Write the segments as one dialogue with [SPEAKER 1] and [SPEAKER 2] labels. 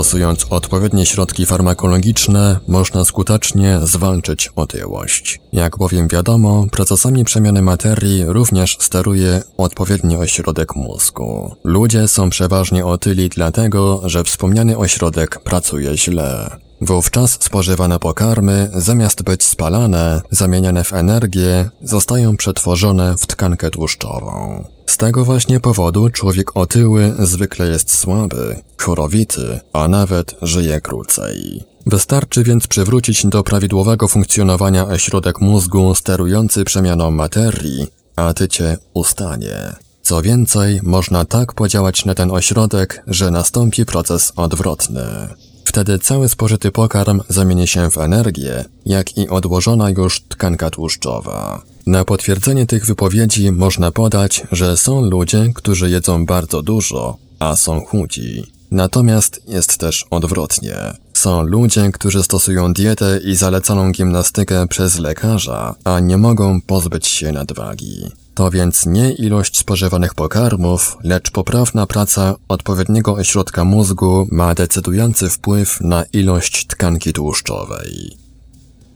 [SPEAKER 1] Stosując odpowiednie środki farmakologiczne, można skutecznie zwalczyć otyłość. Jak bowiem wiadomo, procesami przemiany materii również steruje odpowiedni ośrodek mózgu. Ludzie są przeważnie otyli dlatego, że wspomniany ośrodek pracuje źle. Wówczas spożywane pokarmy, zamiast być spalane, zamieniane w energię, zostają przetworzone w tkankę tłuszczową. Z tego właśnie powodu człowiek otyły zwykle jest słaby, chorowity, a nawet żyje krócej. Wystarczy więc przywrócić do prawidłowego funkcjonowania ośrodek mózgu sterujący przemianą materii, a tycie ustanie. Co więcej, można tak podziałać na ten ośrodek, że nastąpi proces odwrotny. Wtedy cały spożyty pokarm zamieni się w energię, jak i odłożona już tkanka tłuszczowa. Na potwierdzenie tych wypowiedzi można podać, że są ludzie, którzy jedzą bardzo dużo, a są chudzi. Natomiast jest też odwrotnie. Są ludzie, którzy stosują dietę i zalecaną gimnastykę przez lekarza, a nie mogą pozbyć się nadwagi. To więc nie ilość spożywanych pokarmów, lecz poprawna praca odpowiedniego ośrodka mózgu ma decydujący wpływ na ilość tkanki tłuszczowej.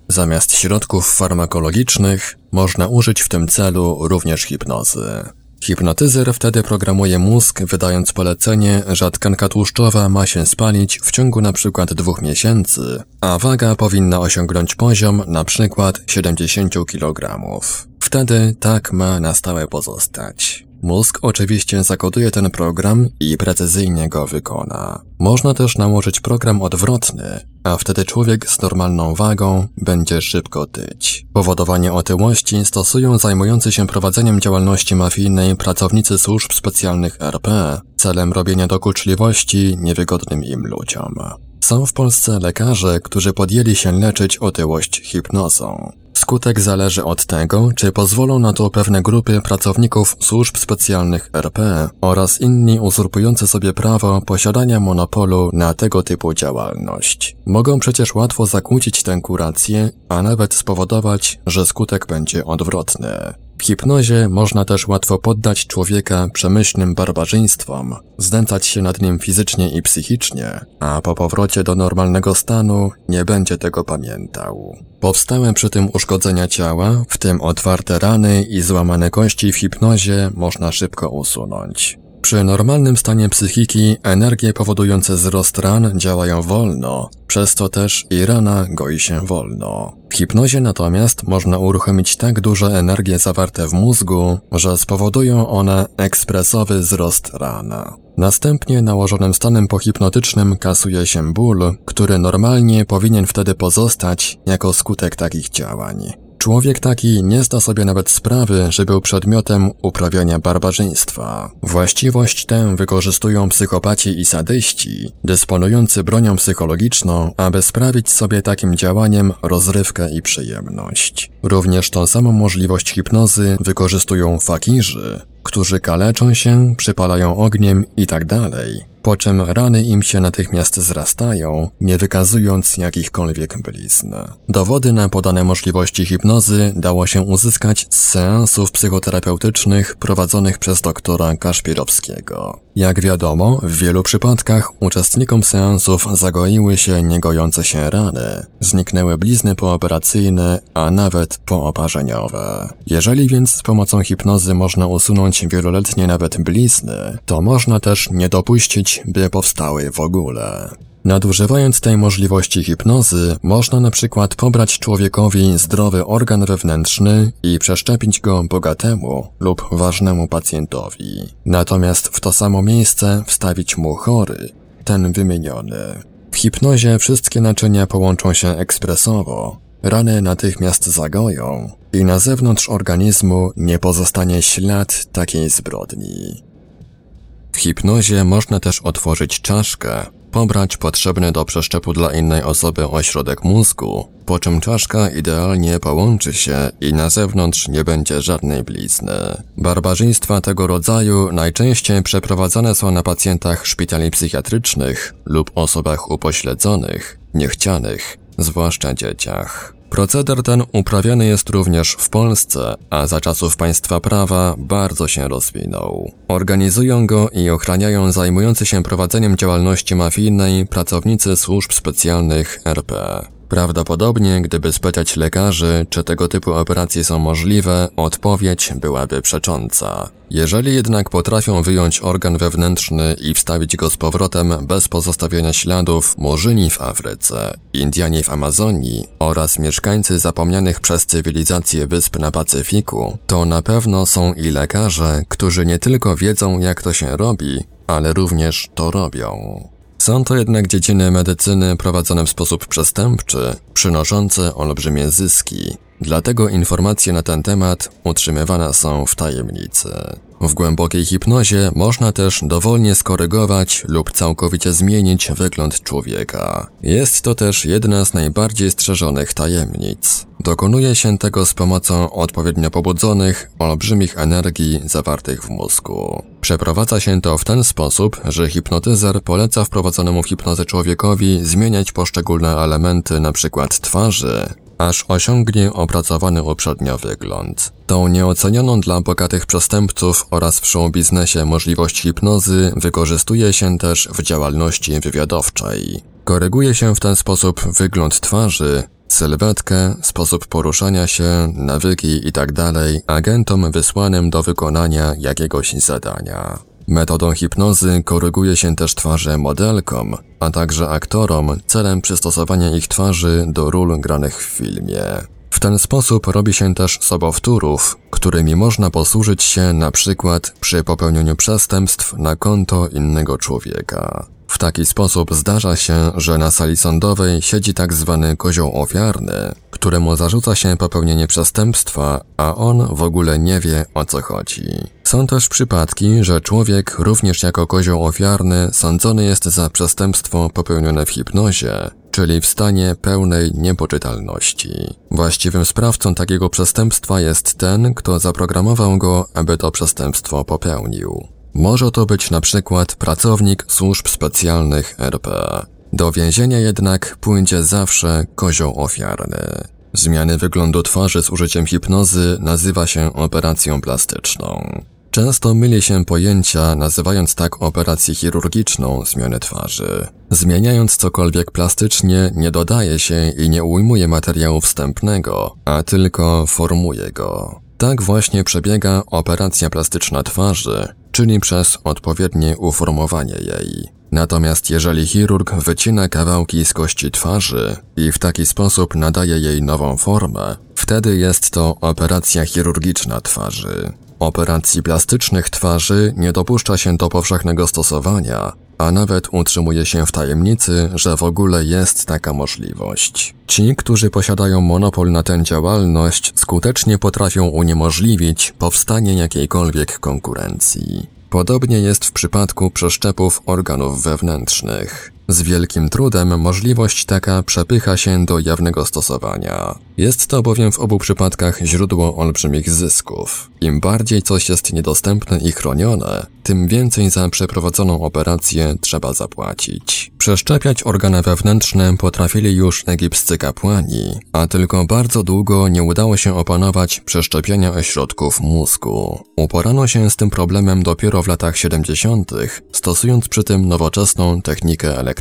[SPEAKER 1] Zamiast środków farmakologicznych można użyć w tym celu również hipnozy. Hipnotyzer wtedy programuje mózg, wydając polecenie, że tkanka tłuszczowa ma się spalić w ciągu przykład dwóch miesięcy, a waga powinna osiągnąć poziom przykład 70 kg. Wtedy tak ma na stałe pozostać. Mózg oczywiście zakoduje ten program i precyzyjnie go wykona. Można też nałożyć program odwrotny, a wtedy człowiek z normalną wagą będzie szybko tyć. Powodowanie otyłości stosują zajmujący się prowadzeniem działalności mafijnej pracownicy służb specjalnych RP celem robienia dokuczliwości niewygodnym im ludziom. Są w Polsce lekarze, którzy podjęli się leczyć otyłość hipnozą. Skutek zależy od tego, czy pozwolą na to pewne grupy pracowników służb specjalnych RP oraz inni uzurpujący sobie prawo posiadania monopolu na tego typu działalność. Mogą przecież łatwo zakłócić tę kurację, a nawet spowodować, że skutek będzie odwrotny. Hipnozie można też łatwo poddać człowieka przemyślnym barbarzyństwom, znęcać się nad nim fizycznie i psychicznie, a po powrocie do normalnego stanu nie będzie tego pamiętał. Powstałe przy tym uszkodzenia ciała, w tym otwarte rany i złamane kości w hipnozie można szybko usunąć. Przy normalnym stanie psychiki energie powodujące wzrost ran działają wolno, przez to też i rana goi się wolno. W hipnozie natomiast można uruchomić tak duże energie zawarte w mózgu, że spowodują one ekspresowy wzrost rana. Następnie nałożonym stanem pohipnotycznym kasuje się ból, który normalnie powinien wtedy pozostać jako skutek takich działań. Człowiek taki nie zda sobie nawet sprawy, że był przedmiotem uprawiania barbarzyństwa. Właściwość tę wykorzystują psychopaci i sadyści, dysponujący bronią psychologiczną, aby sprawić sobie takim działaniem rozrywkę i przyjemność. Również tą samą możliwość hipnozy wykorzystują fakirzy, którzy kaleczą się, przypalają ogniem i tak po czym rany im się natychmiast zrastają, nie wykazując jakichkolwiek blizn. Dowody na podane możliwości hipnozy dało się uzyskać z seansów psychoterapeutycznych prowadzonych przez doktora Kaszpirowskiego. Jak wiadomo, w wielu przypadkach uczestnikom seansów zagoiły się niegojące się rany, zniknęły blizny pooperacyjne, a nawet pooparzeniowe. Jeżeli więc z pomocą hipnozy można usunąć wieloletnie nawet blizny, to można też nie dopuścić, by powstały w ogóle. Nadużywając tej możliwości hipnozy, można na przykład pobrać człowiekowi zdrowy organ wewnętrzny i przeszczepić go bogatemu lub ważnemu pacjentowi. Natomiast w to samo miejsce wstawić mu chory, ten wymieniony. W hipnozie wszystkie naczynia połączą się ekspresowo, rany natychmiast zagoją i na zewnątrz organizmu nie pozostanie ślad takiej zbrodni. W hipnozie można też otworzyć czaszkę, pobrać potrzebny do przeszczepu dla innej osoby ośrodek mózgu, po czym czaszka idealnie połączy się i na zewnątrz nie będzie żadnej blizny. Barbarzyństwa tego rodzaju najczęściej przeprowadzane są na pacjentach szpitali psychiatrycznych lub osobach upośledzonych, niechcianych, zwłaszcza dzieciach. Proceder ten uprawiany jest również w Polsce, a za czasów państwa prawa bardzo się rozwinął. Organizują go i ochraniają zajmujący się prowadzeniem działalności mafijnej pracownicy służb specjalnych RP. Prawdopodobnie, gdyby spytać lekarzy, czy tego typu operacje są możliwe, odpowiedź byłaby przecząca. Jeżeli jednak potrafią wyjąć organ wewnętrzny i wstawić go z powrotem bez pozostawienia śladów Murzyni w Afryce, Indianie w Amazonii oraz mieszkańcy zapomnianych przez cywilizację wysp na Pacyfiku, to na pewno są i lekarze, którzy nie tylko wiedzą jak to się robi, ale również to robią. Są to jednak dziedziny medycyny prowadzone w sposób przestępczy, przynoszące olbrzymie zyski. Dlatego informacje na ten temat utrzymywane są w tajemnicy. W głębokiej hipnozie można też dowolnie skorygować lub całkowicie zmienić wygląd człowieka. Jest to też jedna z najbardziej strzeżonych tajemnic. Dokonuje się tego z pomocą odpowiednio pobudzonych, olbrzymich energii zawartych w mózgu. Przeprowadza się to w ten sposób, że hipnotyzer poleca wprowadzonemu w hipnozę człowiekowi zmieniać poszczególne elementy np. twarzy, aż osiągnie opracowany uprzednio wygląd. Tą nieocenioną dla bogatych przestępców oraz w biznesie możliwość hipnozy wykorzystuje się też w działalności wywiadowczej. Koryguje się w ten sposób wygląd twarzy, sylwetkę, sposób poruszania się, nawyki itd. Tak agentom wysłanym do wykonania jakiegoś zadania. Metodą hipnozy koryguje się też twarze modelkom, a także aktorom celem przystosowania ich twarzy do ról granych w filmie. W ten sposób robi się też sobowtórów, którymi można posłużyć się na przykład przy popełnieniu przestępstw na konto innego człowieka. W taki sposób zdarza się, że na sali sądowej siedzi tak zwany kozioł ofiarny, któremu zarzuca się popełnienie przestępstwa, a on w ogóle nie wie o co chodzi. Są też przypadki, że człowiek również jako kozioł ofiarny sądzony jest za przestępstwo popełnione w hipnozie, czyli w stanie pełnej niepoczytalności. Właściwym sprawcą takiego przestępstwa jest ten, kto zaprogramował go, aby to przestępstwo popełnił. Może to być na przykład pracownik służb specjalnych RP. Do więzienia jednak pójdzie zawsze kozioł ofiarny. Zmiany wyglądu twarzy z użyciem hipnozy nazywa się operacją plastyczną. Często myli się pojęcia, nazywając tak operację chirurgiczną zmiany twarzy. Zmieniając cokolwiek plastycznie, nie dodaje się i nie ujmuje materiału wstępnego, a tylko formuje go. Tak właśnie przebiega operacja plastyczna twarzy, czyli przez odpowiednie uformowanie jej. Natomiast jeżeli chirurg wycina kawałki z kości twarzy i w taki sposób nadaje jej nową formę, wtedy jest to operacja chirurgiczna twarzy. Operacji plastycznych twarzy nie dopuszcza się do powszechnego stosowania, a nawet utrzymuje się w tajemnicy, że w ogóle jest taka możliwość. Ci, którzy posiadają monopol na tę działalność, skutecznie potrafią uniemożliwić powstanie jakiejkolwiek konkurencji. Podobnie jest w przypadku przeszczepów organów wewnętrznych. Z wielkim trudem możliwość taka przepycha się do jawnego stosowania. Jest to bowiem w obu przypadkach źródło olbrzymich zysków. Im bardziej coś jest niedostępne i chronione, tym więcej za przeprowadzoną operację trzeba zapłacić. Przeszczepiać organy wewnętrzne potrafili już egipscy kapłani, a tylko bardzo długo nie udało się opanować przeszczepiania ośrodków mózgu. Uporano się z tym problemem dopiero w latach 70., stosując przy tym nowoczesną technikę elektryczną.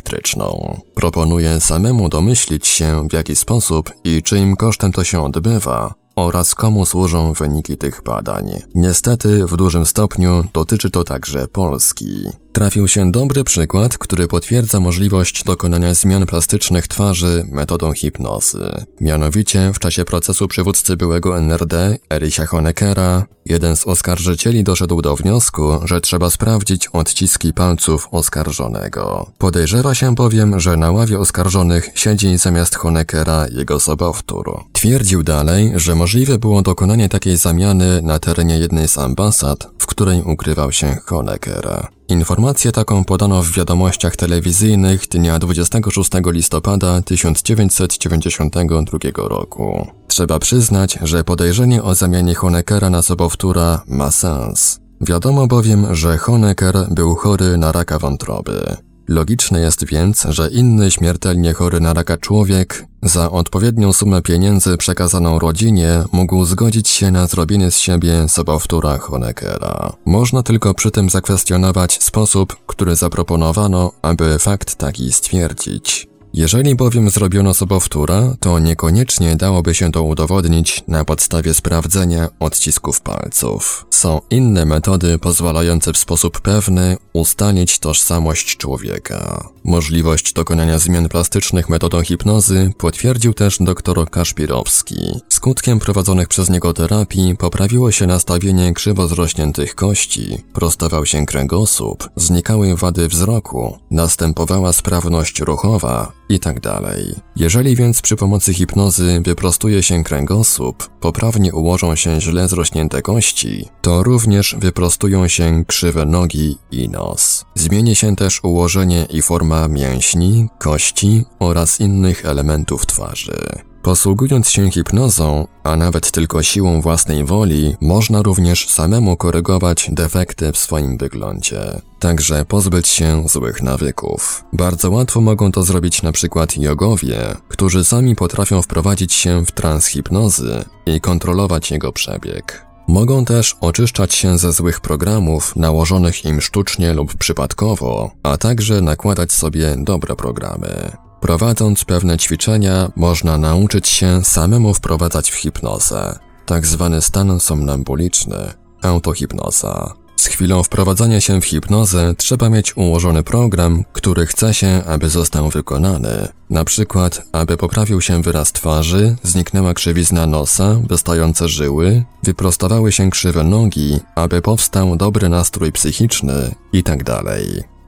[SPEAKER 1] Proponuję samemu domyślić się, w jaki sposób i czyim kosztem to się odbywa, oraz komu służą wyniki tych badań. Niestety w dużym stopniu dotyczy to także Polski. Trafił się dobry przykład, który potwierdza możliwość dokonania zmian plastycznych twarzy metodą hipnozy. Mianowicie w czasie procesu przywódcy byłego NRD, Ericha Honeckera, jeden z oskarżycieli doszedł do wniosku, że trzeba sprawdzić odciski palców oskarżonego. Podejrzewa się bowiem, że na ławie oskarżonych siedzi zamiast Honeckera jego sobowtór. Twierdził dalej, że możliwe było dokonanie takiej zamiany na terenie jednej z ambasad, której ukrywał się Honecker. Informację taką podano w wiadomościach telewizyjnych dnia 26 listopada 1992 roku. Trzeba przyznać, że podejrzenie o zamianie Honeckera na sobowtóra ma sens. Wiadomo bowiem, że Honecker był chory na raka wątroby. Logiczne jest więc, że inny śmiertelnie chory na raka człowiek za odpowiednią sumę pieniędzy przekazaną rodzinie mógł zgodzić się na zrobienie z siebie sobowtóra Honeckera. Można tylko przy tym zakwestionować sposób, który zaproponowano, aby fakt taki stwierdzić. Jeżeli bowiem zrobiono sobowtóra, to niekoniecznie dałoby się to udowodnić na podstawie sprawdzenia odcisków palców. Są inne metody pozwalające w sposób pewny ustalić tożsamość człowieka. Możliwość dokonania zmian plastycznych metodą hipnozy potwierdził też dr Kaszpirowski. Skutkiem prowadzonych przez niego terapii poprawiło się nastawienie krzywo zrośniętych kości, prostował się kręgosłup, znikały wady wzroku, następowała sprawność ruchowa, i tak dalej. Jeżeli więc przy pomocy hipnozy wyprostuje się kręgosłup, poprawnie ułożą się źle zrośnięte kości, to również wyprostują się krzywe nogi i nos. Zmieni się też ułożenie i forma mięśni, kości oraz innych elementów twarzy. Posługując się hipnozą, a nawet tylko siłą własnej woli, można również samemu korygować defekty w swoim wyglądzie. Także pozbyć się złych nawyków. Bardzo łatwo mogą to zrobić na przykład jogowie, którzy sami potrafią wprowadzić się w trans hipnozy i kontrolować jego przebieg. Mogą też oczyszczać się ze złych programów nałożonych im sztucznie lub przypadkowo, a także nakładać sobie dobre programy. Prowadząc pewne ćwiczenia, można nauczyć się samemu wprowadzać w hipnozę, tak zwany stan somnambuliczny, autohipnoza. Z chwilą wprowadzania się w hipnozę trzeba mieć ułożony program, który chce się, aby został wykonany. Na przykład, aby poprawił się wyraz twarzy, zniknęła krzywizna nosa, wystające żyły, wyprostowały się krzywe nogi, aby powstał dobry nastrój psychiczny itd.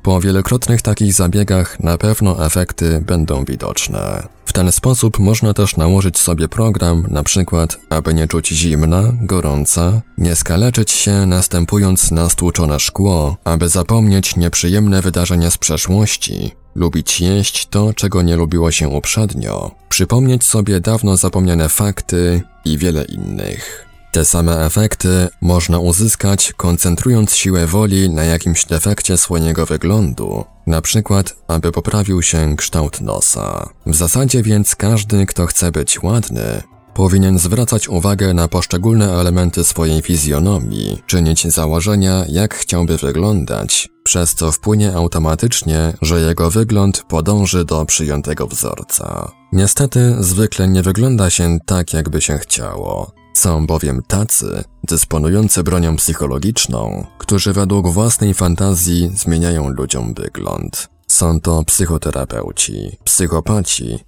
[SPEAKER 1] Po wielokrotnych takich zabiegach na pewno efekty będą widoczne. W ten sposób można też nałożyć sobie program, na przykład, aby nie czuć zimna, gorąca, nie skaleczyć się następując na stłuczone szkło, aby zapomnieć nieprzyjemne wydarzenia z przeszłości, lubić jeść to, czego nie lubiło się uprzednio, przypomnieć sobie dawno zapomniane fakty i wiele innych. Te same efekty można uzyskać koncentrując siłę woli na jakimś defekcie swojego wyglądu, na przykład aby poprawił się kształt nosa. W zasadzie więc każdy, kto chce być ładny, powinien zwracać uwagę na poszczególne elementy swojej fizjonomii, czynić założenia, jak chciałby wyglądać, przez co wpłynie automatycznie, że jego wygląd podąży do przyjętego wzorca. Niestety zwykle nie wygląda się tak, jakby się chciało. Są bowiem tacy, dysponujący bronią psychologiczną, którzy według własnej fantazji zmieniają ludziom wygląd. Są to psychoterapeuci, psychopaci,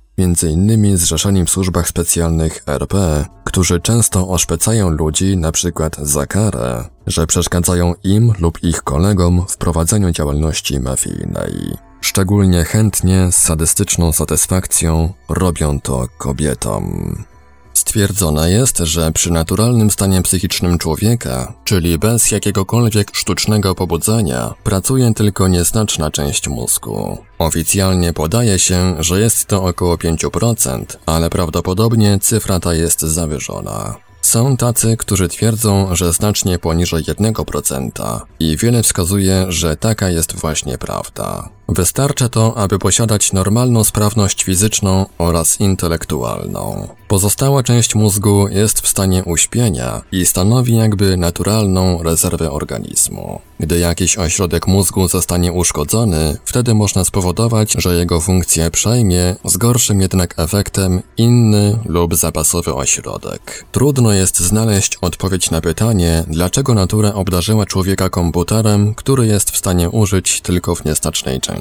[SPEAKER 1] innymi zrzeszeni w służbach specjalnych RP, którzy często oszpecają ludzi przykład za karę, że przeszkadzają im lub ich kolegom w prowadzeniu działalności mafijnej. Szczególnie chętnie, z sadystyczną satysfakcją robią to kobietom. Stwierdzone jest, że przy naturalnym stanie psychicznym człowieka, czyli bez jakiegokolwiek sztucznego pobudzenia, pracuje tylko nieznaczna część mózgu. Oficjalnie podaje się, że jest to około 5%, ale prawdopodobnie cyfra ta jest zawyżona. Są tacy, którzy twierdzą, że znacznie poniżej 1% i wiele wskazuje, że taka jest właśnie prawda. Wystarcza to, aby posiadać normalną sprawność fizyczną oraz intelektualną. Pozostała część mózgu jest w stanie uśpienia i stanowi jakby naturalną rezerwę organizmu. Gdy jakiś ośrodek mózgu zostanie uszkodzony, wtedy można spowodować, że jego funkcję przejmie, z gorszym jednak efektem inny lub zapasowy ośrodek. Trudno jest znaleźć odpowiedź na pytanie, dlaczego natura obdarzyła człowieka komputerem, który jest w stanie użyć tylko w niestacznej części.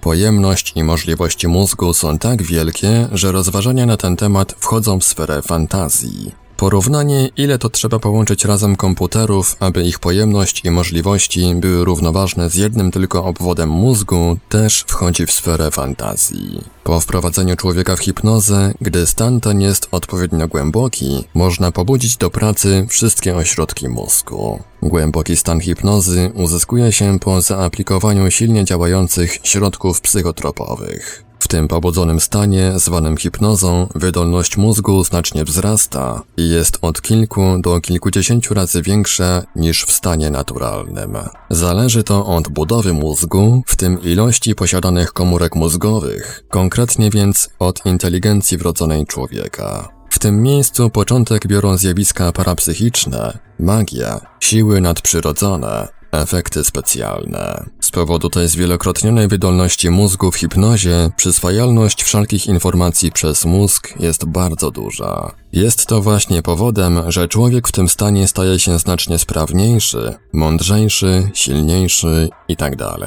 [SPEAKER 1] Pojemność i możliwości mózgu są tak wielkie, że rozważania na ten temat wchodzą w sferę fantazji. Porównanie, ile to trzeba połączyć razem komputerów, aby ich pojemność i możliwości były równoważne z jednym tylko obwodem mózgu, też wchodzi w sferę fantazji. Po wprowadzeniu człowieka w hipnozę, gdy stan ten jest odpowiednio głęboki, można pobudzić do pracy wszystkie ośrodki mózgu. Głęboki stan hipnozy uzyskuje się po zaaplikowaniu silnie działających środków psychotropowych. W tym pobudzonym stanie, zwanym hipnozą, wydolność mózgu znacznie wzrasta i jest od kilku do kilkudziesięciu razy większa niż w stanie naturalnym. Zależy to od budowy mózgu, w tym ilości posiadanych komórek mózgowych, konkretnie więc od inteligencji wrodzonej człowieka. W tym miejscu początek biorą zjawiska parapsychiczne, magia, siły nadprzyrodzone, efekty specjalne. Powodu tej zwielokrotnionej wydolności mózgu w hipnozie, przyswajalność wszelkich informacji przez mózg jest bardzo duża. Jest to właśnie powodem, że człowiek w tym stanie staje się znacznie sprawniejszy, mądrzejszy, silniejszy itd. Tak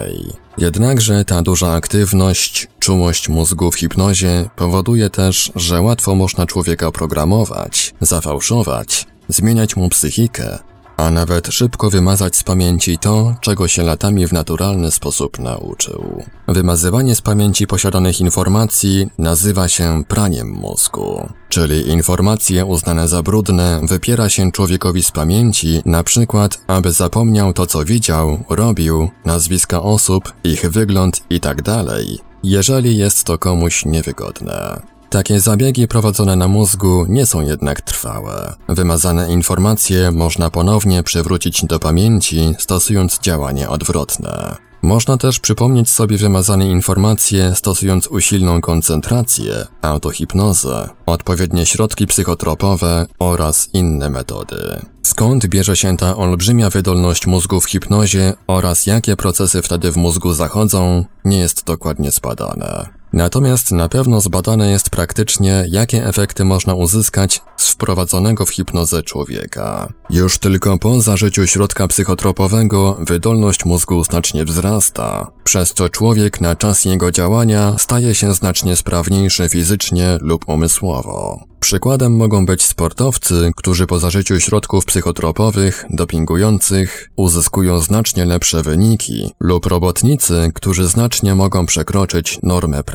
[SPEAKER 1] Jednakże ta duża aktywność, czułość mózgu w hipnozie powoduje też, że łatwo można człowieka programować, zafałszować, zmieniać mu psychikę, a nawet szybko wymazać z pamięci to, czego się latami w naturalny sposób nauczył. Wymazywanie z pamięci posiadanych informacji nazywa się praniem mózgu, czyli informacje uznane za brudne wypiera się człowiekowi z pamięci, na przykład, aby zapomniał to, co widział, robił, nazwiska osób, ich wygląd itd., tak jeżeli jest to komuś niewygodne. Takie zabiegi prowadzone na mózgu nie są jednak trwałe. Wymazane informacje można ponownie przywrócić do pamięci, stosując działanie odwrotne. Można też przypomnieć sobie wymazane informacje stosując usilną koncentrację, autohipnozę, odpowiednie środki psychotropowe oraz inne metody. Skąd bierze się ta olbrzymia wydolność mózgu w hipnozie oraz jakie procesy wtedy w mózgu zachodzą, nie jest dokładnie zbadane. Natomiast na pewno zbadane jest praktycznie, jakie efekty można uzyskać z wprowadzonego w hipnozę człowieka. Już tylko po zażyciu środka psychotropowego wydolność mózgu znacznie wzrasta, przez co człowiek na czas jego działania staje się znacznie sprawniejszy fizycznie lub umysłowo. Przykładem mogą być sportowcy, którzy po zażyciu środków psychotropowych, dopingujących, uzyskują znacznie lepsze wyniki, lub robotnicy, którzy znacznie mogą przekroczyć normę pracy.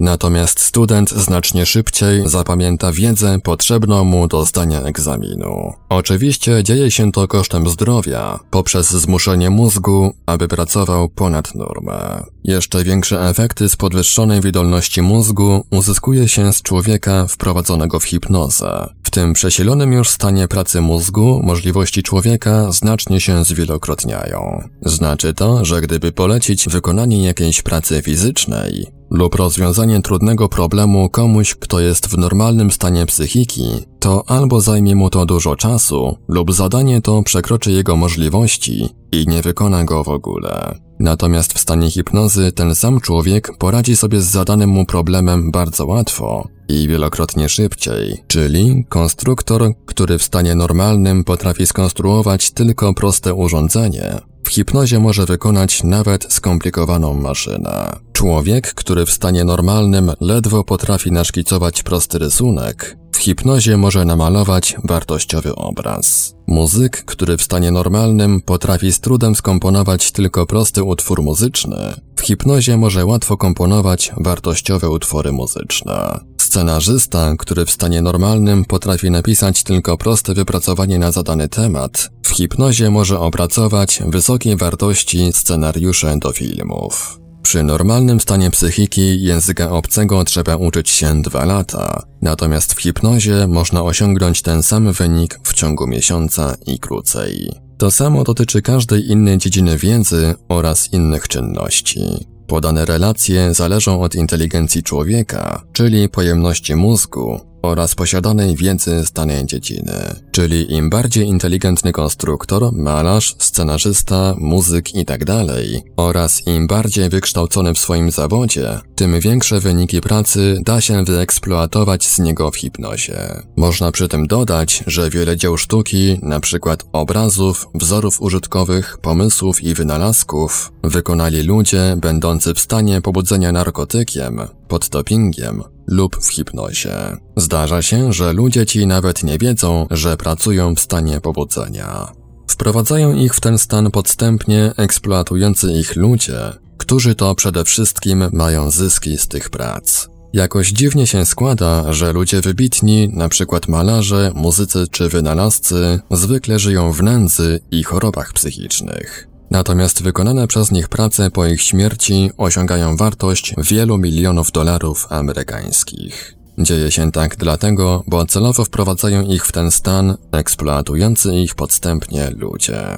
[SPEAKER 1] Natomiast student znacznie szybciej zapamięta wiedzę potrzebną mu do zdania egzaminu. Oczywiście dzieje się to kosztem zdrowia, poprzez zmuszenie mózgu, aby pracował ponad normę. Jeszcze większe efekty z podwyższonej wydolności mózgu uzyskuje się z człowieka wprowadzonego w hipnozę. W tym przesilonym już stanie pracy mózgu możliwości człowieka znacznie się zwielokrotniają. Znaczy to, że gdyby polecić wykonanie jakiejś pracy fizycznej lub rozwiązanie trudnego problemu komuś, kto jest w normalnym stanie psychiki, to albo zajmie mu to dużo czasu, lub zadanie to przekroczy jego możliwości i nie wykona go w ogóle. Natomiast w stanie hipnozy ten sam człowiek poradzi sobie z zadanym mu problemem bardzo łatwo i wielokrotnie szybciej, czyli konstruktor, który w stanie normalnym potrafi skonstruować tylko proste urządzenie, hipnozie może wykonać nawet skomplikowaną maszynę. Człowiek, który w stanie normalnym ledwo potrafi naszkicować prosty rysunek, w hipnozie może namalować wartościowy obraz. Muzyk, który w stanie normalnym potrafi z trudem skomponować tylko prosty utwór muzyczny, w hipnozie może łatwo komponować wartościowe utwory muzyczne. Scenarzysta, który w stanie normalnym potrafi napisać tylko proste wypracowanie na zadany temat, w hipnozie może opracować wysokiej wartości scenariusze do filmów. Przy normalnym stanie psychiki języka obcego trzeba uczyć się dwa lata, natomiast w hipnozie można osiągnąć ten sam wynik w ciągu miesiąca i krócej. To samo dotyczy każdej innej dziedziny wiedzy oraz innych czynności. Podane relacje zależą od inteligencji człowieka, czyli pojemności mózgu, oraz posiadanej wiedzy z danej dziedziny. Czyli im bardziej inteligentny konstruktor, malarz, scenarzysta, muzyk itd. Tak oraz im bardziej wykształcony w swoim zawodzie, tym większe wyniki pracy da się wyeksploatować z niego w hipnozie. Można przy tym dodać, że wiele dzieł sztuki, np. obrazów, wzorów użytkowych, pomysłów i wynalazków, wykonali ludzie będący w stanie pobudzenia narkotykiem, pod dopingiem lub w hipnozie. Zdarza się, że ludzie ci nawet nie wiedzą, że pracują w stanie pobudzenia. Wprowadzają ich w ten stan podstępnie eksploatujący ich ludzie, którzy to przede wszystkim mają zyski z tych prac. Jakoś dziwnie się składa, że ludzie wybitni, np. malarze, muzycy czy wynalazcy, zwykle żyją w nędzy i chorobach psychicznych. Natomiast wykonane przez nich prace po ich śmierci osiągają wartość wielu milionów dolarów amerykańskich. Dzieje się tak dlatego, bo celowo wprowadzają ich w ten stan, eksploatujący ich podstępnie ludzie.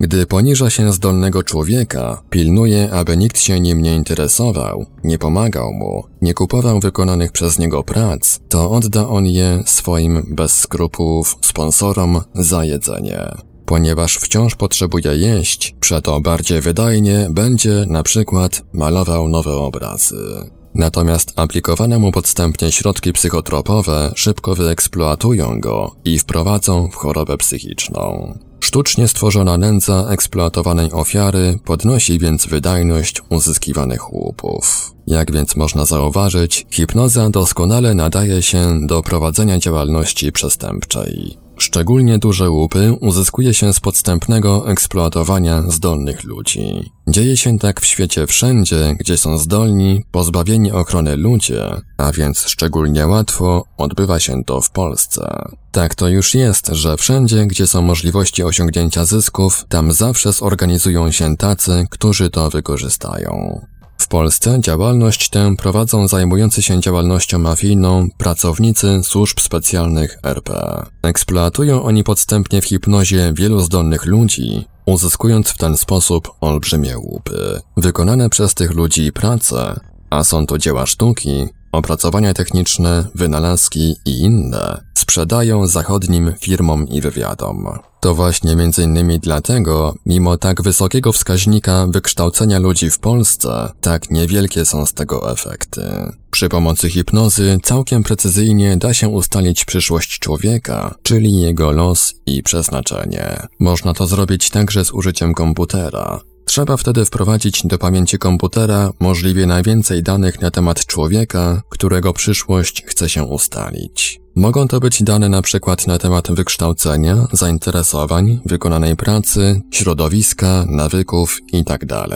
[SPEAKER 1] Gdy poniża się zdolnego człowieka, pilnuje, aby nikt się nim nie interesował, nie pomagał mu, nie kupował wykonanych przez niego prac, to odda on je swoim bez skrupułów sponsorom za jedzenie. Ponieważ wciąż potrzebuje jeść, przeto bardziej wydajnie będzie na przykład malował nowe obrazy. Natomiast aplikowane mu podstępnie środki psychotropowe szybko wyeksploatują go i wprowadzą w chorobę psychiczną. Sztucznie stworzona nędza eksploatowanej ofiary podnosi więc wydajność uzyskiwanych łupów. Jak więc można zauważyć, hipnoza doskonale nadaje się do prowadzenia działalności przestępczej. Szczególnie duże łupy uzyskuje się z podstępnego eksploatowania zdolnych ludzi. Dzieje się tak w świecie wszędzie, gdzie są zdolni, pozbawieni ochrony ludzie, a więc szczególnie łatwo odbywa się to w Polsce. Tak to już jest, że wszędzie, gdzie są możliwości osiągnięcia zysków, tam zawsze zorganizują się tacy, którzy to wykorzystają. W Polsce działalność tę prowadzą zajmujący się działalnością mafijną pracownicy służb specjalnych RP. Eksploatują oni podstępnie w hipnozie wielu zdolnych ludzi, uzyskując w ten sposób olbrzymie łupy. Wykonane przez tych ludzi prace, a są to dzieła sztuki, opracowania techniczne, wynalazki i inne, sprzedają zachodnim firmom i wywiadom. To właśnie innymi dlatego, mimo tak wysokiego wskaźnika wykształcenia ludzi w Polsce, tak niewielkie są z tego efekty. Przy pomocy hipnozy całkiem precyzyjnie da się ustalić przyszłość człowieka, czyli jego los i przeznaczenie. Można to zrobić także z użyciem komputera. Trzeba wtedy wprowadzić do pamięci komputera możliwie najwięcej danych na temat człowieka, którego przyszłość chce się ustalić. Mogą to być dane na przykład na temat wykształcenia, zainteresowań, wykonanej pracy, środowiska, nawyków itd.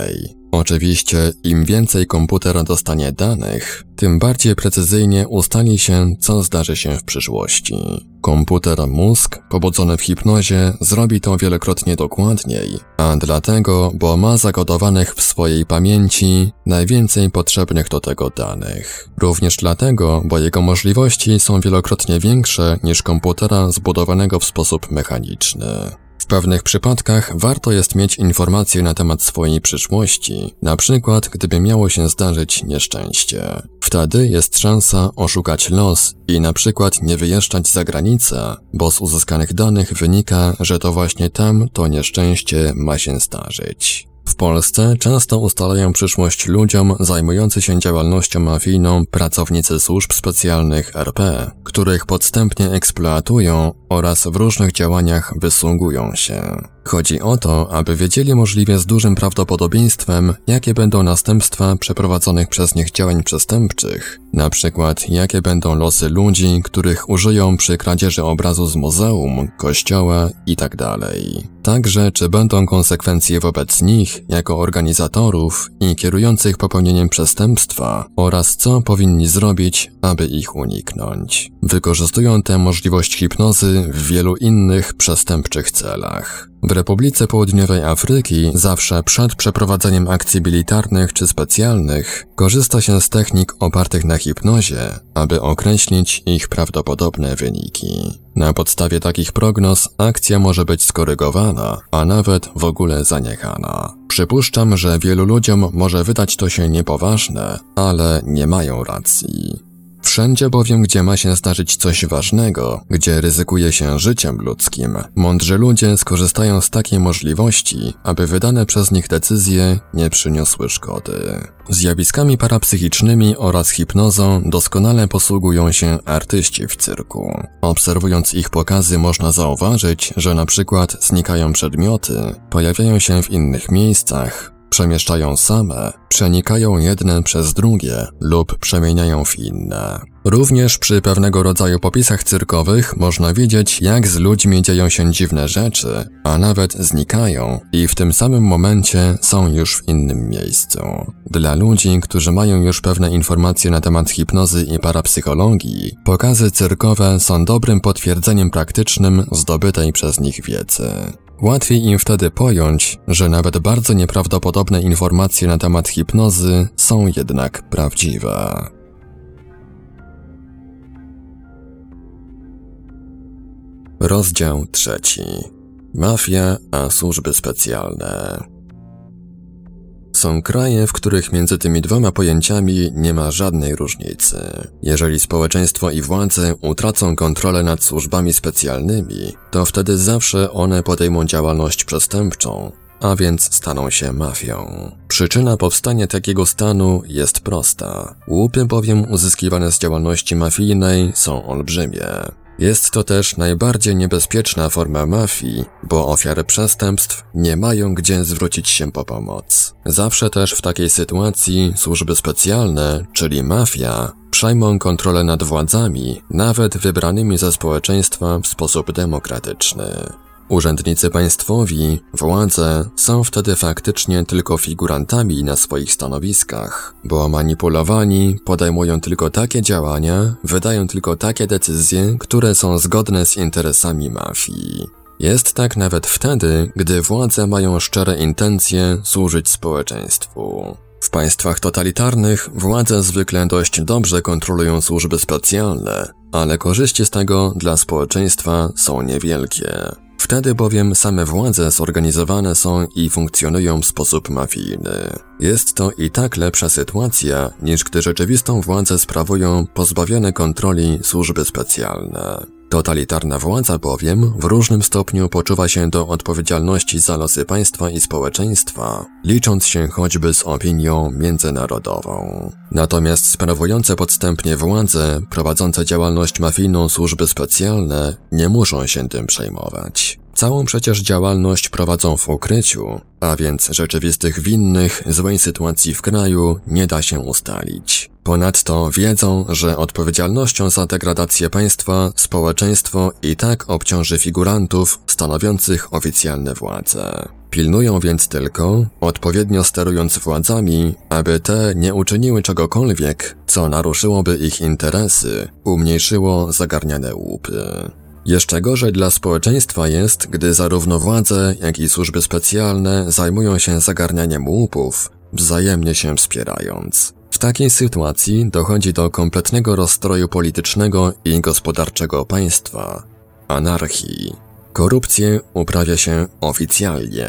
[SPEAKER 1] Oczywiście, im więcej komputer dostanie danych, tym bardziej precyzyjnie ustali się, co zdarzy się w przyszłości. Komputer mózg, pobudzony w hipnozie, zrobi to wielokrotnie dokładniej, a dlatego, bo ma zagotowanych w swojej pamięci najwięcej potrzebnych do tego danych. Również dlatego, bo jego możliwości są wielokrotnie większe niż komputera zbudowanego w sposób mechaniczny. W pewnych przypadkach warto jest mieć informacje na temat swojej przyszłości, na przykład gdyby miało się zdarzyć nieszczęście. Wtedy jest szansa oszukać los i na przykład nie wyjeżdżać za granicę, bo z uzyskanych danych wynika, że to właśnie tam to nieszczęście ma się zdarzyć. Polsce często ustalają przyszłość ludziom zajmujący się działalnością mafijną pracownicy służb specjalnych RP, których podstępnie eksploatują oraz w różnych działaniach wysługują się. Chodzi o to, aby wiedzieli możliwie z dużym prawdopodobieństwem, jakie będą następstwa przeprowadzonych przez nich działań przestępczych, na przykład jakie będą losy ludzi, których użyją przy kradzieży obrazu z muzeum, kościoła itd. Tak Także czy będą konsekwencje wobec nich, jako organizatorów i kierujących popełnieniem przestępstwa oraz co powinni zrobić, aby ich uniknąć. Wykorzystują tę możliwość hipnozy w wielu innych przestępczych celach. W Republice Południowej Afryki zawsze przed przeprowadzeniem akcji militarnych czy specjalnych korzysta się z technik opartych na hipnozie, aby określić ich prawdopodobne wyniki. Na podstawie takich prognoz akcja może być skorygowana, a nawet w ogóle zaniechana. Przypuszczam, że wielu ludziom może wydać to się niepoważne, ale nie mają racji. Wszędzie bowiem, gdzie ma się zdarzyć coś ważnego, gdzie ryzykuje się życiem ludzkim, mądrzy ludzie skorzystają z takiej możliwości, aby wydane przez nich decyzje nie przyniosły szkody. Zjawiskami parapsychicznymi oraz hipnozą doskonale posługują się artyści w cyrku. Obserwując ich pokazy można zauważyć, że na przykład znikają przedmioty, pojawiają się w innych miejscach, przemieszczają same, przenikają jedne przez drugie lub przemieniają w inne. Również przy pewnego rodzaju popisach cyrkowych można widzieć, jak z ludźmi dzieją się dziwne rzeczy, a nawet znikają i w tym samym momencie są już w innym miejscu. Dla ludzi, którzy mają już pewne informacje na temat hipnozy i parapsychologii, pokazy cyrkowe są dobrym potwierdzeniem praktycznym zdobytej przez nich wiedzy. Łatwiej im wtedy pojąć, że nawet bardzo nieprawdopodobne informacje na temat hipnozy są jednak prawdziwe. Rozdział trzeci. Mafia a służby specjalne. Są kraje, w których między tymi dwoma pojęciami nie ma żadnej różnicy. Jeżeli społeczeństwo i władze utracą kontrolę nad służbami specjalnymi, to wtedy zawsze one podejmą działalność przestępczą, a więc staną się mafią. Przyczyna powstania takiego stanu jest prosta. Łupy bowiem uzyskiwane z działalności mafijnej są olbrzymie. Jest to też najbardziej niebezpieczna forma mafii, bo ofiary przestępstw nie mają gdzie zwrócić się po pomoc. Zawsze też w takiej sytuacji służby specjalne, czyli mafia, przejmą kontrolę nad władzami, nawet wybranymi ze społeczeństwa w sposób demokratyczny. Urzędnicy państwowi, władze są wtedy faktycznie tylko figurantami na swoich stanowiskach, bo manipulowani podejmują tylko takie działania, wydają tylko takie decyzje, które są zgodne z interesami mafii. Jest tak nawet wtedy, gdy władze mają szczere intencje służyć społeczeństwu. W państwach totalitarnych władze zwykle dość dobrze kontrolują służby specjalne, ale korzyści z tego dla społeczeństwa są niewielkie. Wtedy bowiem same władze zorganizowane są i funkcjonują w sposób mafijny. Jest to i tak lepsza sytuacja, niż gdy rzeczywistą władzę sprawują pozbawione kontroli służby specjalne. Totalitarna władza bowiem w różnym stopniu poczuwa się do odpowiedzialności za losy państwa i społeczeństwa, licząc się choćby z opinią międzynarodową. Natomiast sprawujące podstępnie władze, prowadzące działalność mafijną służby specjalne, nie muszą się tym przejmować. Całą przecież działalność prowadzą w ukryciu, a więc rzeczywistych winnych złej sytuacji w kraju nie da się ustalić. Ponadto wiedzą, że odpowiedzialnością za degradację państwa społeczeństwo i tak obciąży figurantów stanowiących oficjalne władze. Pilnują więc tylko, odpowiednio sterując władzami, aby te nie uczyniły czegokolwiek, co naruszyłoby ich interesy, umniejszyło zagarniane łupy. Jeszcze gorzej dla społeczeństwa jest, gdy zarówno władze, jak i służby specjalne zajmują się zagarnianiem łupów, wzajemnie się wspierając. W takiej sytuacji dochodzi do kompletnego rozstroju politycznego i gospodarczego państwa, anarchii. Korupcję uprawia się oficjalnie.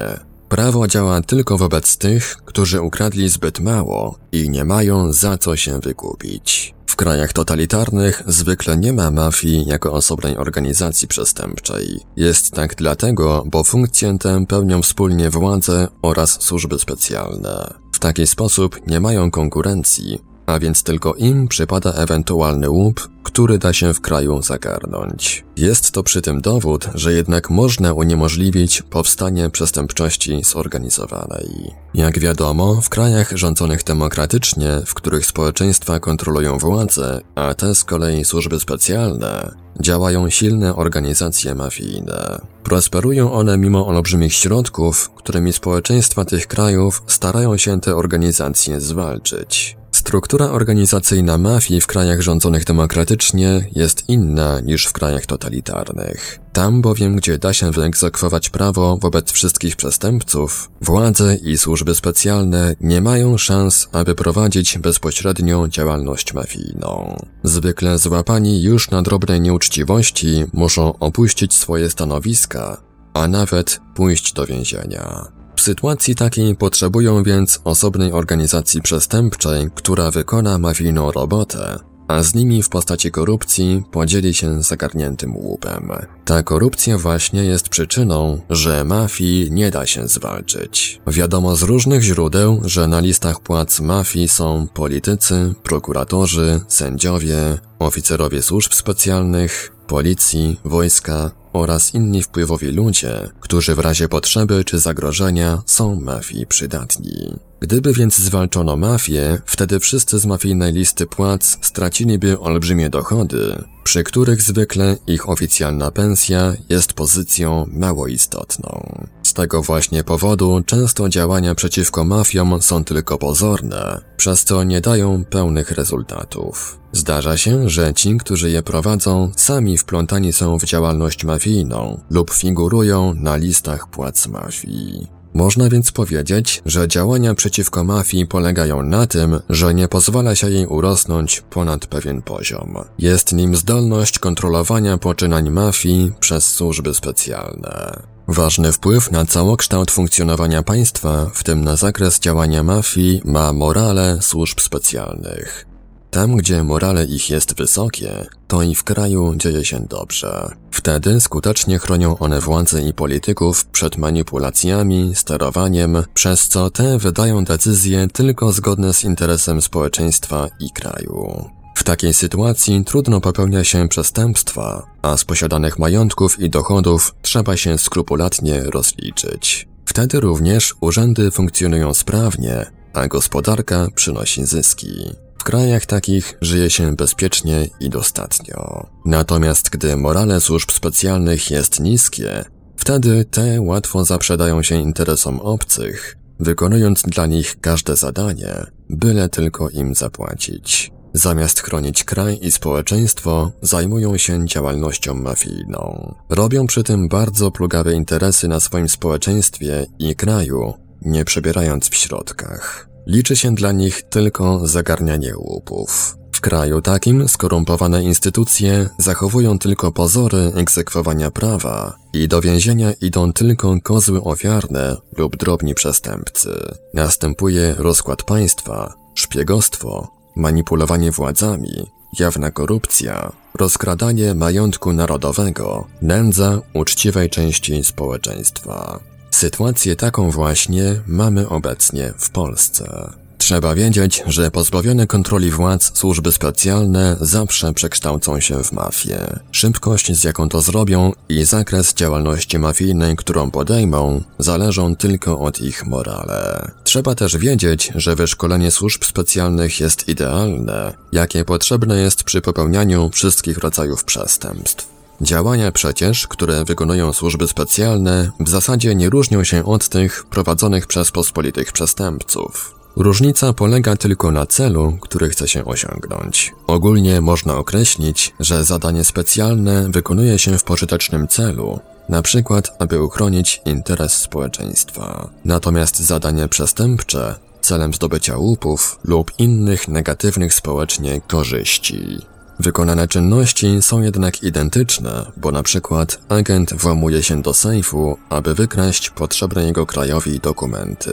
[SPEAKER 1] Prawo działa tylko wobec tych, którzy ukradli zbyt mało i nie mają za co się wykupić. Krajach totalitarnych zwykle nie ma mafii jako osobnej organizacji przestępczej. Jest tak dlatego, bo funkcję tę pełnią wspólnie władze oraz służby specjalne. W taki sposób nie mają konkurencji, a więc tylko im przypada ewentualny łup, który da się w kraju zagarnąć. Jest to przy tym dowód, że jednak można uniemożliwić powstanie przestępczości zorganizowanej. Jak wiadomo, w krajach rządzonych demokratycznie, w których społeczeństwa kontrolują władzę, a te z kolei służby specjalne, działają silne organizacje mafijne. Prosperują one mimo olbrzymich środków, którymi społeczeństwa tych krajów starają się te organizacje zwalczyć. Struktura organizacyjna mafii w krajach rządzonych demokratycznie jest inna niż w krajach totalitarnych. Tam bowiem, gdzie da się wyegzekwować prawo wobec wszystkich przestępców, władze i służby specjalne nie mają szans, aby prowadzić bezpośrednią działalność mafijną. Zwykle złapani już na drobnej nieuczciwości muszą opuścić swoje stanowiska, a nawet pójść do więzienia. W sytuacji takiej potrzebują więc osobnej organizacji przestępczej, która wykona mafijną robotę, a z nimi w postaci korupcji podzieli się zagarniętym łupem. Ta korupcja właśnie jest przyczyną, że mafii nie da się zwalczyć. Wiadomo z różnych źródeł, że na listach płac mafii są politycy, prokuratorzy, sędziowie, oficerowie służb specjalnych, policji, wojska oraz inni wpływowi ludzie, którzy w razie potrzeby czy zagrożenia są mafii przydatni. Gdyby więc zwalczono mafię, wtedy wszyscy z mafijnej listy płac straciliby olbrzymie dochody, przy których zwykle ich oficjalna pensja jest pozycją mało istotną. Tego właśnie powodu często działania przeciwko mafiom są tylko pozorne, przez co nie dają pełnych rezultatów. Zdarza się, że ci, którzy je prowadzą, sami wplątani są w działalność mafijną lub figurują na listach płac mafii. Można więc powiedzieć, że działania przeciwko mafii polegają na tym, że nie pozwala się jej urosnąć ponad pewien poziom. Jest nim zdolność kontrolowania poczynań mafii przez służby specjalne. Ważny wpływ na całokształt funkcjonowania państwa, w tym na zakres działania mafii, ma morale służb specjalnych. Tam, gdzie morale ich jest wysokie, to i w kraju dzieje się dobrze. Wtedy skutecznie chronią one władze i polityków przed manipulacjami, sterowaniem, przez co te wydają decyzje tylko zgodne z interesem społeczeństwa i kraju. W takiej sytuacji trudno popełnia się przestępstwa, a z posiadanych majątków i dochodów trzeba się skrupulatnie rozliczyć. Wtedy również urzędy funkcjonują sprawnie, a gospodarka przynosi zyski krajach takich żyje się bezpiecznie i dostatnio. Natomiast gdy morale służb specjalnych jest niskie, wtedy te łatwo zaprzedają się interesom obcych, wykonując dla nich każde zadanie, byle tylko im zapłacić. Zamiast chronić kraj i społeczeństwo, zajmują się działalnością mafijną. Robią przy tym bardzo plugawe interesy na swoim społeczeństwie i kraju, nie przebierając w środkach. Liczy się dla nich tylko zagarnianie łupów. W kraju takim skorumpowane instytucje zachowują tylko pozory egzekwowania prawa i do więzienia idą tylko kozły ofiarne lub drobni przestępcy. Następuje rozkład państwa, szpiegostwo, manipulowanie władzami, jawna korupcja, rozkradanie majątku narodowego, nędza uczciwej części społeczeństwa. Sytuację taką właśnie mamy obecnie w Polsce. Trzeba wiedzieć, że pozbawione kontroli władz służby specjalne zawsze przekształcą się w mafię. Szybkość, z jaką to zrobią i zakres działalności mafijnej, którą podejmą, zależą tylko od ich morale. Trzeba też wiedzieć, że wyszkolenie służb specjalnych jest idealne, jakie potrzebne jest przy popełnianiu wszystkich rodzajów przestępstw. Działania przecież, które wykonują służby specjalne, w zasadzie nie różnią się od tych prowadzonych przez pospolitych przestępców. Różnica polega tylko na celu, który chce się osiągnąć. Ogólnie można określić, że zadanie specjalne wykonuje się w pożytecznym celu, na przykład aby uchronić interes społeczeństwa. Natomiast zadanie przestępcze celem zdobycia łupów lub innych negatywnych społecznie korzyści. Wykonane czynności są jednak identyczne, bo na przykład agent włamuje się do sejfu, aby wykraść potrzebne jego krajowi dokumenty.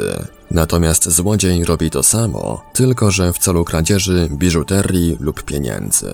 [SPEAKER 1] Natomiast złodziej robi to samo, tylko że w celu kradzieży biżuterii lub pieniędzy.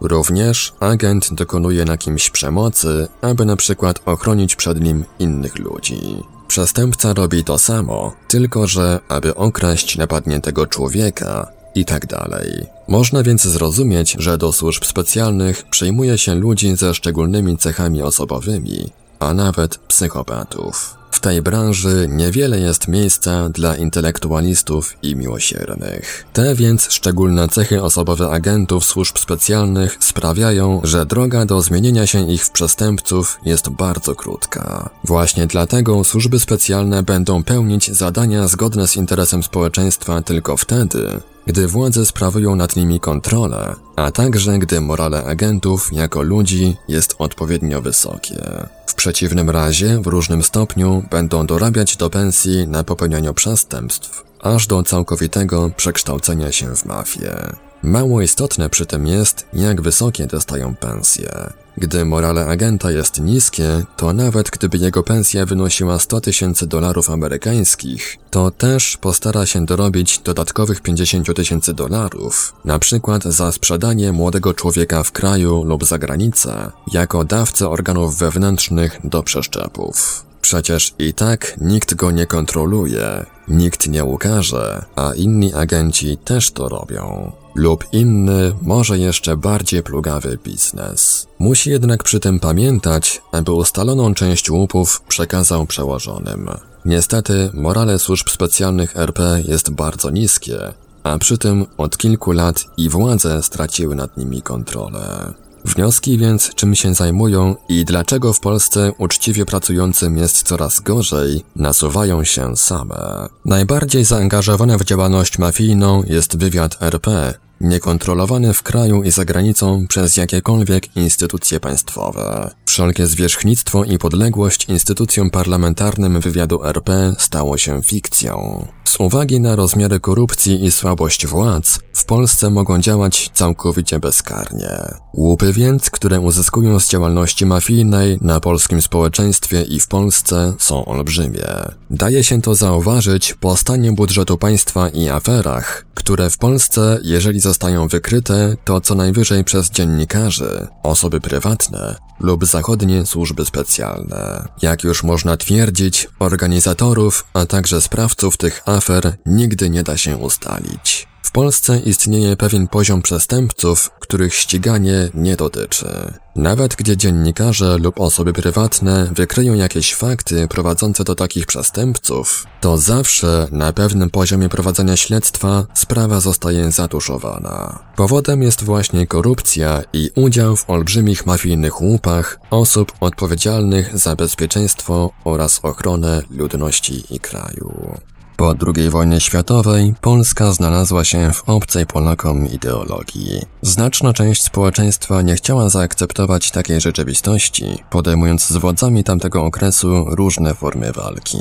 [SPEAKER 1] Również agent dokonuje na kimś przemocy, aby na przykład ochronić przed nim innych ludzi. Przestępca robi to samo, tylko że aby okraść napadniętego człowieka, i tak dalej. Można więc zrozumieć, że do służb specjalnych przyjmuje się ludzi ze szczególnymi cechami osobowymi, a nawet psychopatów. W tej branży niewiele jest miejsca dla intelektualistów i miłosiernych. Te więc szczególne cechy osobowe agentów służb specjalnych sprawiają, że droga do zmienienia się ich w przestępców jest bardzo krótka. Właśnie dlatego służby specjalne będą pełnić zadania zgodne z interesem społeczeństwa tylko wtedy, gdy władze sprawują nad nimi kontrolę, a także gdy morale agentów jako ludzi jest odpowiednio wysokie. W przeciwnym razie w różnym stopniu będą dorabiać do pensji na popełnianiu przestępstw, aż do całkowitego przekształcenia się w mafię. Mało istotne przy tym jest, jak wysokie dostają pensje. Gdy morale agenta jest niskie, to nawet gdyby jego pensja wynosiła 100 tysięcy dolarów amerykańskich, to też postara się dorobić dodatkowych 50 tysięcy dolarów, na przykład za sprzedanie młodego człowieka w kraju lub za granicę, jako dawcę organów wewnętrznych do przeszczepów. Przecież i tak nikt go nie kontroluje, nikt nie ukaże, a inni agenci też to robią. Lub inny, może jeszcze bardziej plugawy biznes. Musi jednak przy tym pamiętać, aby ustaloną część łupów przekazał przełożonym. Niestety, morale służb specjalnych RP jest bardzo niskie, a przy tym od kilku lat i władze straciły nad nimi kontrolę. Wnioski więc, czym się zajmują i dlaczego w Polsce uczciwie pracującym jest coraz gorzej, nasuwają się same. Najbardziej zaangażowane w działalność mafijną jest wywiad RP, niekontrolowany w kraju i za granicą przez jakiekolwiek instytucje państwowe. Wszelkie zwierzchnictwo i podległość instytucjom parlamentarnym wywiadu RP stało się fikcją. Z uwagi na rozmiary korupcji i słabość władz, w Polsce mogą działać całkowicie bezkarnie. Łupy więc, które uzyskują z działalności mafijnej na polskim społeczeństwie i w Polsce są olbrzymie. Daje się to zauważyć po stanie budżetu państwa i aferach, które w Polsce, jeżeli zostają wykryte, to co najwyżej przez dziennikarzy, osoby prywatne lub zachodnie służby specjalne. Jak już można twierdzić, organizatorów, a także sprawców tych afer nigdy nie da się ustalić. W Polsce istnieje pewien poziom przestępców, których ściganie nie dotyczy. Nawet gdzie dziennikarze lub osoby prywatne wykryją jakieś fakty prowadzące do takich przestępców, to zawsze na pewnym poziomie prowadzenia śledztwa sprawa zostaje zatuszowana. Powodem jest właśnie korupcja i udział w olbrzymich mafijnych łupach osób odpowiedzialnych za bezpieczeństwo oraz ochronę ludności i kraju. Po II wojnie światowej Polska znalazła się w obcej Polakom ideologii. Znaczna część społeczeństwa nie chciała zaakceptować takiej rzeczywistości, podejmując z władzami tamtego okresu różne formy walki.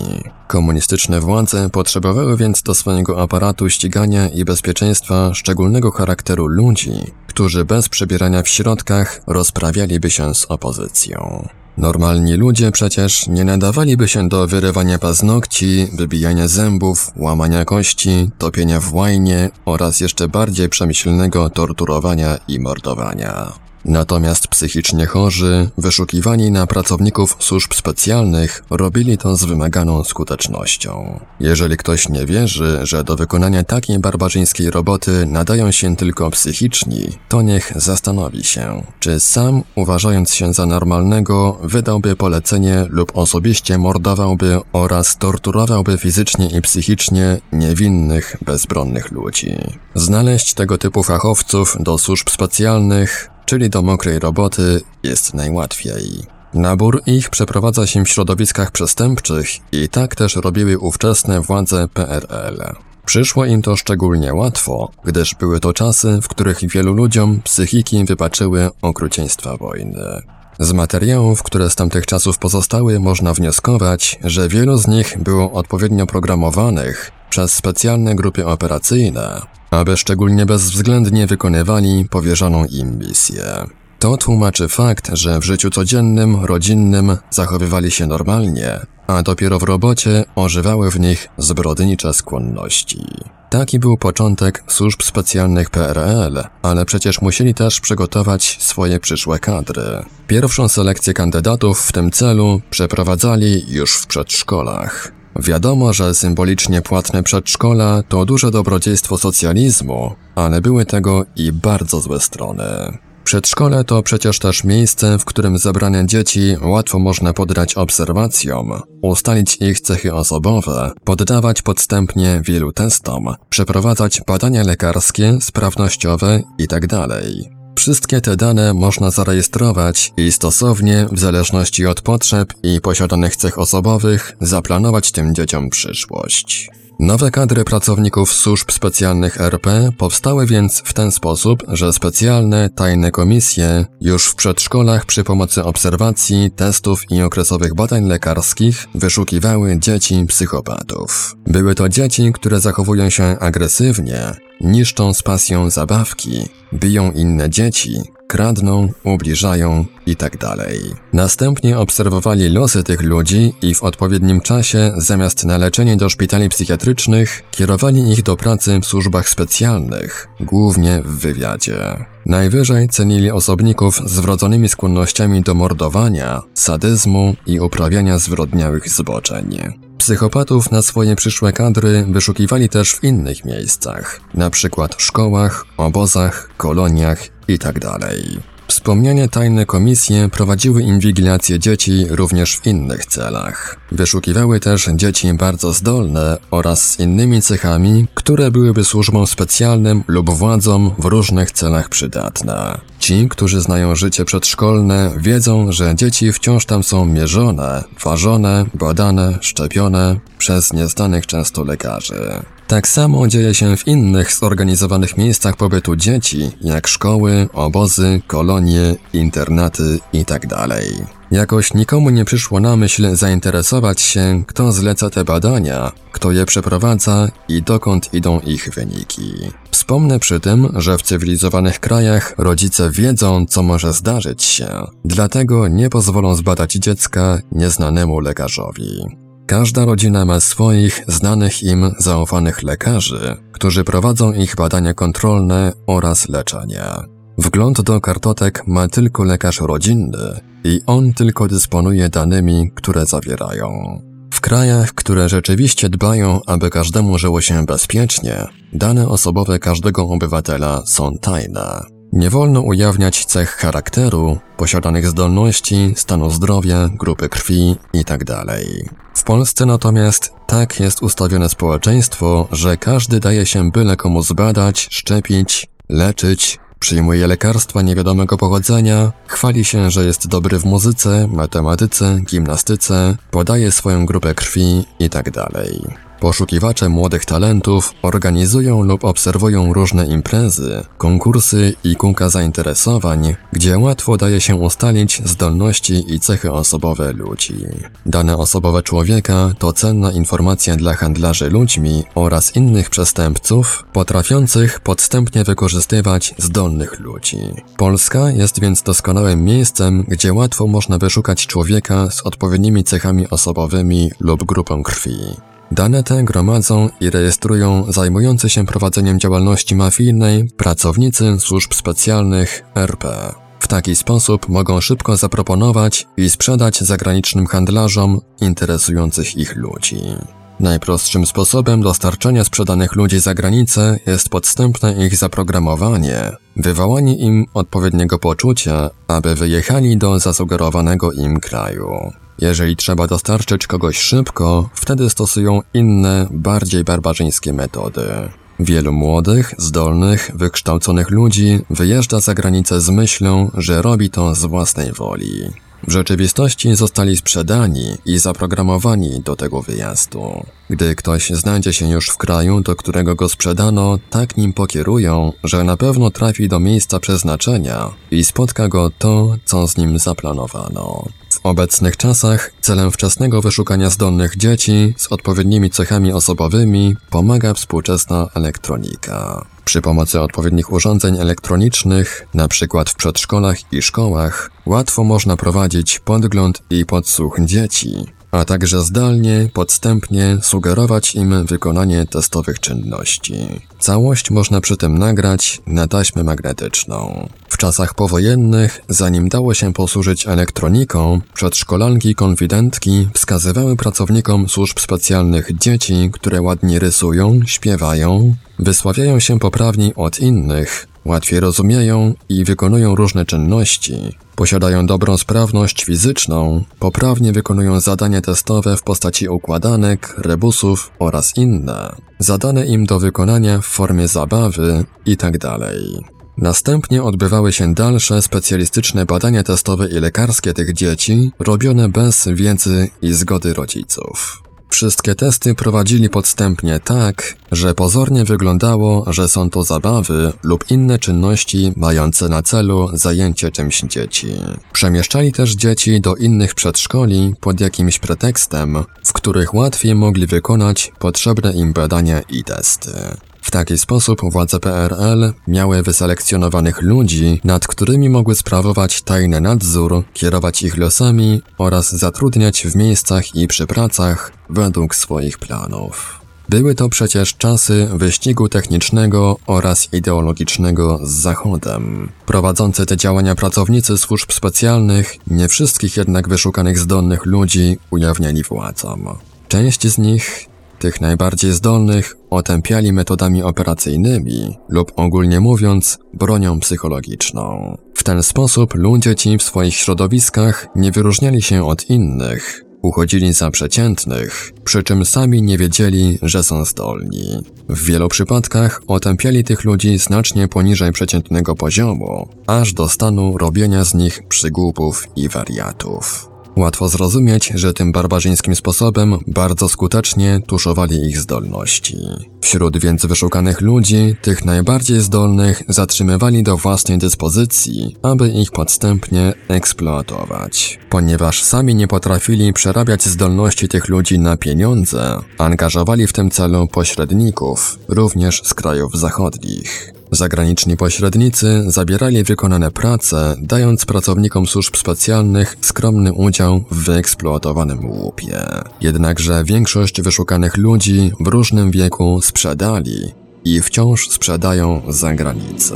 [SPEAKER 1] Komunistyczne władze potrzebowały więc do swojego aparatu ścigania i bezpieczeństwa szczególnego charakteru ludzi, którzy bez przebierania w środkach rozprawialiby się z opozycją. Normalni ludzie przecież nie nadawaliby się do wyrywania paznokci, wybijania zębów, łamania kości, topienia w łajnie oraz jeszcze bardziej przemyślnego torturowania i mordowania. Natomiast psychicznie chorzy, wyszukiwani na pracowników służb specjalnych, robili to z wymaganą skutecznością. Jeżeli ktoś nie wierzy, że do wykonania takiej barbarzyńskiej roboty nadają się tylko psychiczni, to niech zastanowi się, czy sam, uważając się za normalnego, wydałby polecenie lub osobiście mordowałby oraz torturowałby fizycznie i psychicznie niewinnych, bezbronnych ludzi. Znaleźć tego typu fachowców do służb specjalnych czyli do mokrej roboty, jest najłatwiej. Nabór ich przeprowadza się w środowiskach przestępczych i tak też robiły ówczesne władze PRL. Przyszło im to szczególnie łatwo, gdyż były to czasy, w których wielu ludziom psychiki wybaczyły okrucieństwa wojny. Z materiałów, które z tamtych czasów pozostały, można wnioskować, że wielu z nich było odpowiednio programowanych przez specjalne grupy operacyjne, aby szczególnie bezwzględnie wykonywali powierzoną im misję. To tłumaczy fakt, że w życiu codziennym, rodzinnym zachowywali się normalnie, a dopiero w robocie ożywały w nich zbrodnicze skłonności. Taki był początek służb specjalnych PRL, ale przecież musieli też przygotować swoje przyszłe kadry. Pierwszą selekcję kandydatów w tym celu przeprowadzali już w przedszkolach. Wiadomo, że symbolicznie płatne przedszkola to duże dobrodziejstwo socjalizmu, ale były tego i bardzo złe strony. Przedszkole to przecież też miejsce, w którym zebrane dzieci łatwo można poddać obserwacjom, ustalić ich cechy osobowe, poddawać podstępnie wielu testom, przeprowadzać badania lekarskie, sprawnościowe itd. Wszystkie te dane można zarejestrować i stosownie, w zależności od potrzeb i posiadanych cech osobowych, zaplanować tym dzieciom przyszłość. Nowe kadry pracowników służb specjalnych RP powstały więc w ten sposób, że specjalne, tajne komisje już w przedszkolach przy pomocy obserwacji, testów i okresowych badań lekarskich wyszukiwały dzieci psychopatów. Były to dzieci, które zachowują się agresywnie, niszczą z pasją zabawki, biją inne dzieci, kradną, ubliżają itd. Tak Następnie obserwowali losy tych ludzi i w odpowiednim czasie, zamiast na leczenie do szpitali psychiatrycznych, kierowali ich do pracy w służbach specjalnych, głównie w wywiadzie. Najwyżej cenili osobników z wrodzonymi skłonnościami do mordowania, sadyzmu i uprawiania zwyrodniałych zboczeń. Psychopatów na swoje przyszłe kadry wyszukiwali też w innych miejscach, na przykład szkołach, obozach, koloniach itd. Wspomniane tajne komisje prowadziły inwigilację dzieci również w innych celach. Wyszukiwały też dzieci bardzo zdolne oraz z innymi cechami, które byłyby służbom specjalnym lub władzom w różnych celach przydatne. Ci, którzy znają życie przedszkolne, wiedzą, że dzieci wciąż tam są mierzone, ważone, badane, szczepione przez nieznanych często lekarzy. Tak samo dzieje się w innych zorganizowanych miejscach pobytu dzieci, jak szkoły, obozy, kolonie, internaty itd. Tak Jakoś nikomu nie przyszło na myśl zainteresować się, kto zleca te badania, kto je przeprowadza i dokąd idą ich wyniki. Wspomnę przy tym, że w cywilizowanych krajach rodzice wiedzą, co może zdarzyć się, dlatego nie pozwolą zbadać dziecka nieznanemu lekarzowi. Każda rodzina ma swoich, znanych im, zaufanych lekarzy, którzy prowadzą ich badania kontrolne oraz leczenie. Wgląd do kartotek ma tylko lekarz rodzinny i on tylko dysponuje danymi, które zawierają. W krajach, które rzeczywiście dbają, aby każdemu żyło się bezpiecznie, dane osobowe każdego obywatela są tajne. Nie wolno ujawniać cech charakteru, posiadanych zdolności, stanu zdrowia, grupy krwi itd. Tak w Polsce natomiast tak jest ustawione społeczeństwo, że każdy daje się byle komu zbadać, szczepić, leczyć, przyjmuje lekarstwa niewiadomego pochodzenia, chwali się, że jest dobry w muzyce, matematyce, gimnastyce, podaje swoją grupę krwi itd. Poszukiwacze młodych talentów organizują lub obserwują różne imprezy, konkursy i kółka zainteresowań, gdzie łatwo daje się ustalić zdolności i cechy osobowe ludzi. Dane osobowe człowieka to cenna informacja dla handlarzy ludźmi oraz innych przestępców potrafiących podstępnie wykorzystywać zdolnych ludzi. Polska jest więc doskonałym miejscem, gdzie łatwo można wyszukać człowieka z odpowiednimi cechami osobowymi lub grupą krwi. Dane te gromadzą i rejestrują zajmujący się prowadzeniem działalności mafijnej pracownicy służb specjalnych RP. W taki sposób mogą szybko zaproponować i sprzedać zagranicznym handlarzom interesujących ich ludzi. Najprostszym sposobem dostarczania sprzedanych ludzi za granicę jest podstępne ich zaprogramowanie, wywołanie im odpowiedniego poczucia, aby wyjechali do zasugerowanego im kraju. Jeżeli trzeba dostarczyć kogoś szybko, wtedy stosują inne, bardziej barbarzyńskie metody. Wielu młodych, zdolnych, wykształconych ludzi wyjeżdża za granicę z myślą, że robi to z własnej woli. W rzeczywistości zostali sprzedani i zaprogramowani do tego wyjazdu. Gdy ktoś znajdzie się już w kraju, do którego go sprzedano, tak nim pokierują, że na pewno trafi do miejsca przeznaczenia i spotka go to, co z nim zaplanowano. W obecnych czasach celem wczesnego wyszukania zdolnych dzieci z odpowiednimi cechami osobowymi pomaga współczesna elektronika. Przy pomocy odpowiednich urządzeń elektronicznych, np. w przedszkolach i szkołach, łatwo można prowadzić podgląd i podsłuch dzieci, a także zdalnie, podstępnie sugerować im wykonanie testowych czynności. Całość można przy tym nagrać na taśmę magnetyczną. W czasach powojennych, zanim dało się posłużyć elektroniką, przedszkolanki konfidentki wskazywały pracownikom służb specjalnych dzieci, które ładnie rysują, śpiewają, wysławiają się poprawniej od innych, łatwiej rozumieją i wykonują różne czynności, posiadają dobrą sprawność fizyczną, poprawnie wykonują zadania testowe w postaci układanek, rebusów oraz inne, zadane im do wykonania w formie zabawy itd. Tak Następnie odbywały się dalsze specjalistyczne badania testowe i lekarskie tych dzieci, robione bez wiedzy i zgody rodziców. Wszystkie testy prowadzili podstępnie tak, że pozornie wyglądało, że są to zabawy lub inne czynności mające na celu zajęcie czymś dzieci. Przemieszczali też dzieci do innych przedszkoli pod jakimś pretekstem, w których łatwiej mogli wykonać potrzebne im badania i testy. W taki sposób władze PRL miały wyselekcjonowanych ludzi, nad którymi mogły sprawować tajny nadzór, kierować ich losami oraz zatrudniać w miejscach i przy pracach według swoich planów. Były to przecież czasy wyścigu technicznego oraz ideologicznego z Zachodem. Prowadzący te działania pracownicy służb specjalnych, nie wszystkich jednak wyszukanych zdolnych ludzi ujawniali władzom. Część z nich tych najbardziej zdolnych otępiali metodami operacyjnymi lub ogólnie mówiąc bronią psychologiczną. W ten sposób ludzie ci w swoich środowiskach nie wyróżniali się od innych, uchodzili za przeciętnych, przy czym sami nie wiedzieli, że są zdolni. W wielu przypadkach otępiali tych ludzi znacznie poniżej przeciętnego poziomu, aż do stanu robienia z nich przygłupów i wariatów. Łatwo zrozumieć, że tym barbarzyńskim sposobem bardzo skutecznie tuszowali ich zdolności. Wśród więc wyszukanych ludzi, tych najbardziej zdolnych zatrzymywali do własnej dyspozycji, aby ich podstępnie eksploatować. Ponieważ sami nie potrafili przerabiać zdolności tych ludzi na pieniądze, angażowali w tym celu pośredników, również z krajów zachodnich. Zagraniczni pośrednicy zabierali wykonane prace, dając pracownikom służb specjalnych skromny udział w wyeksploatowanym łupie. Jednakże większość wyszukanych ludzi w różnym wieku sprzedali i wciąż sprzedają za granicę.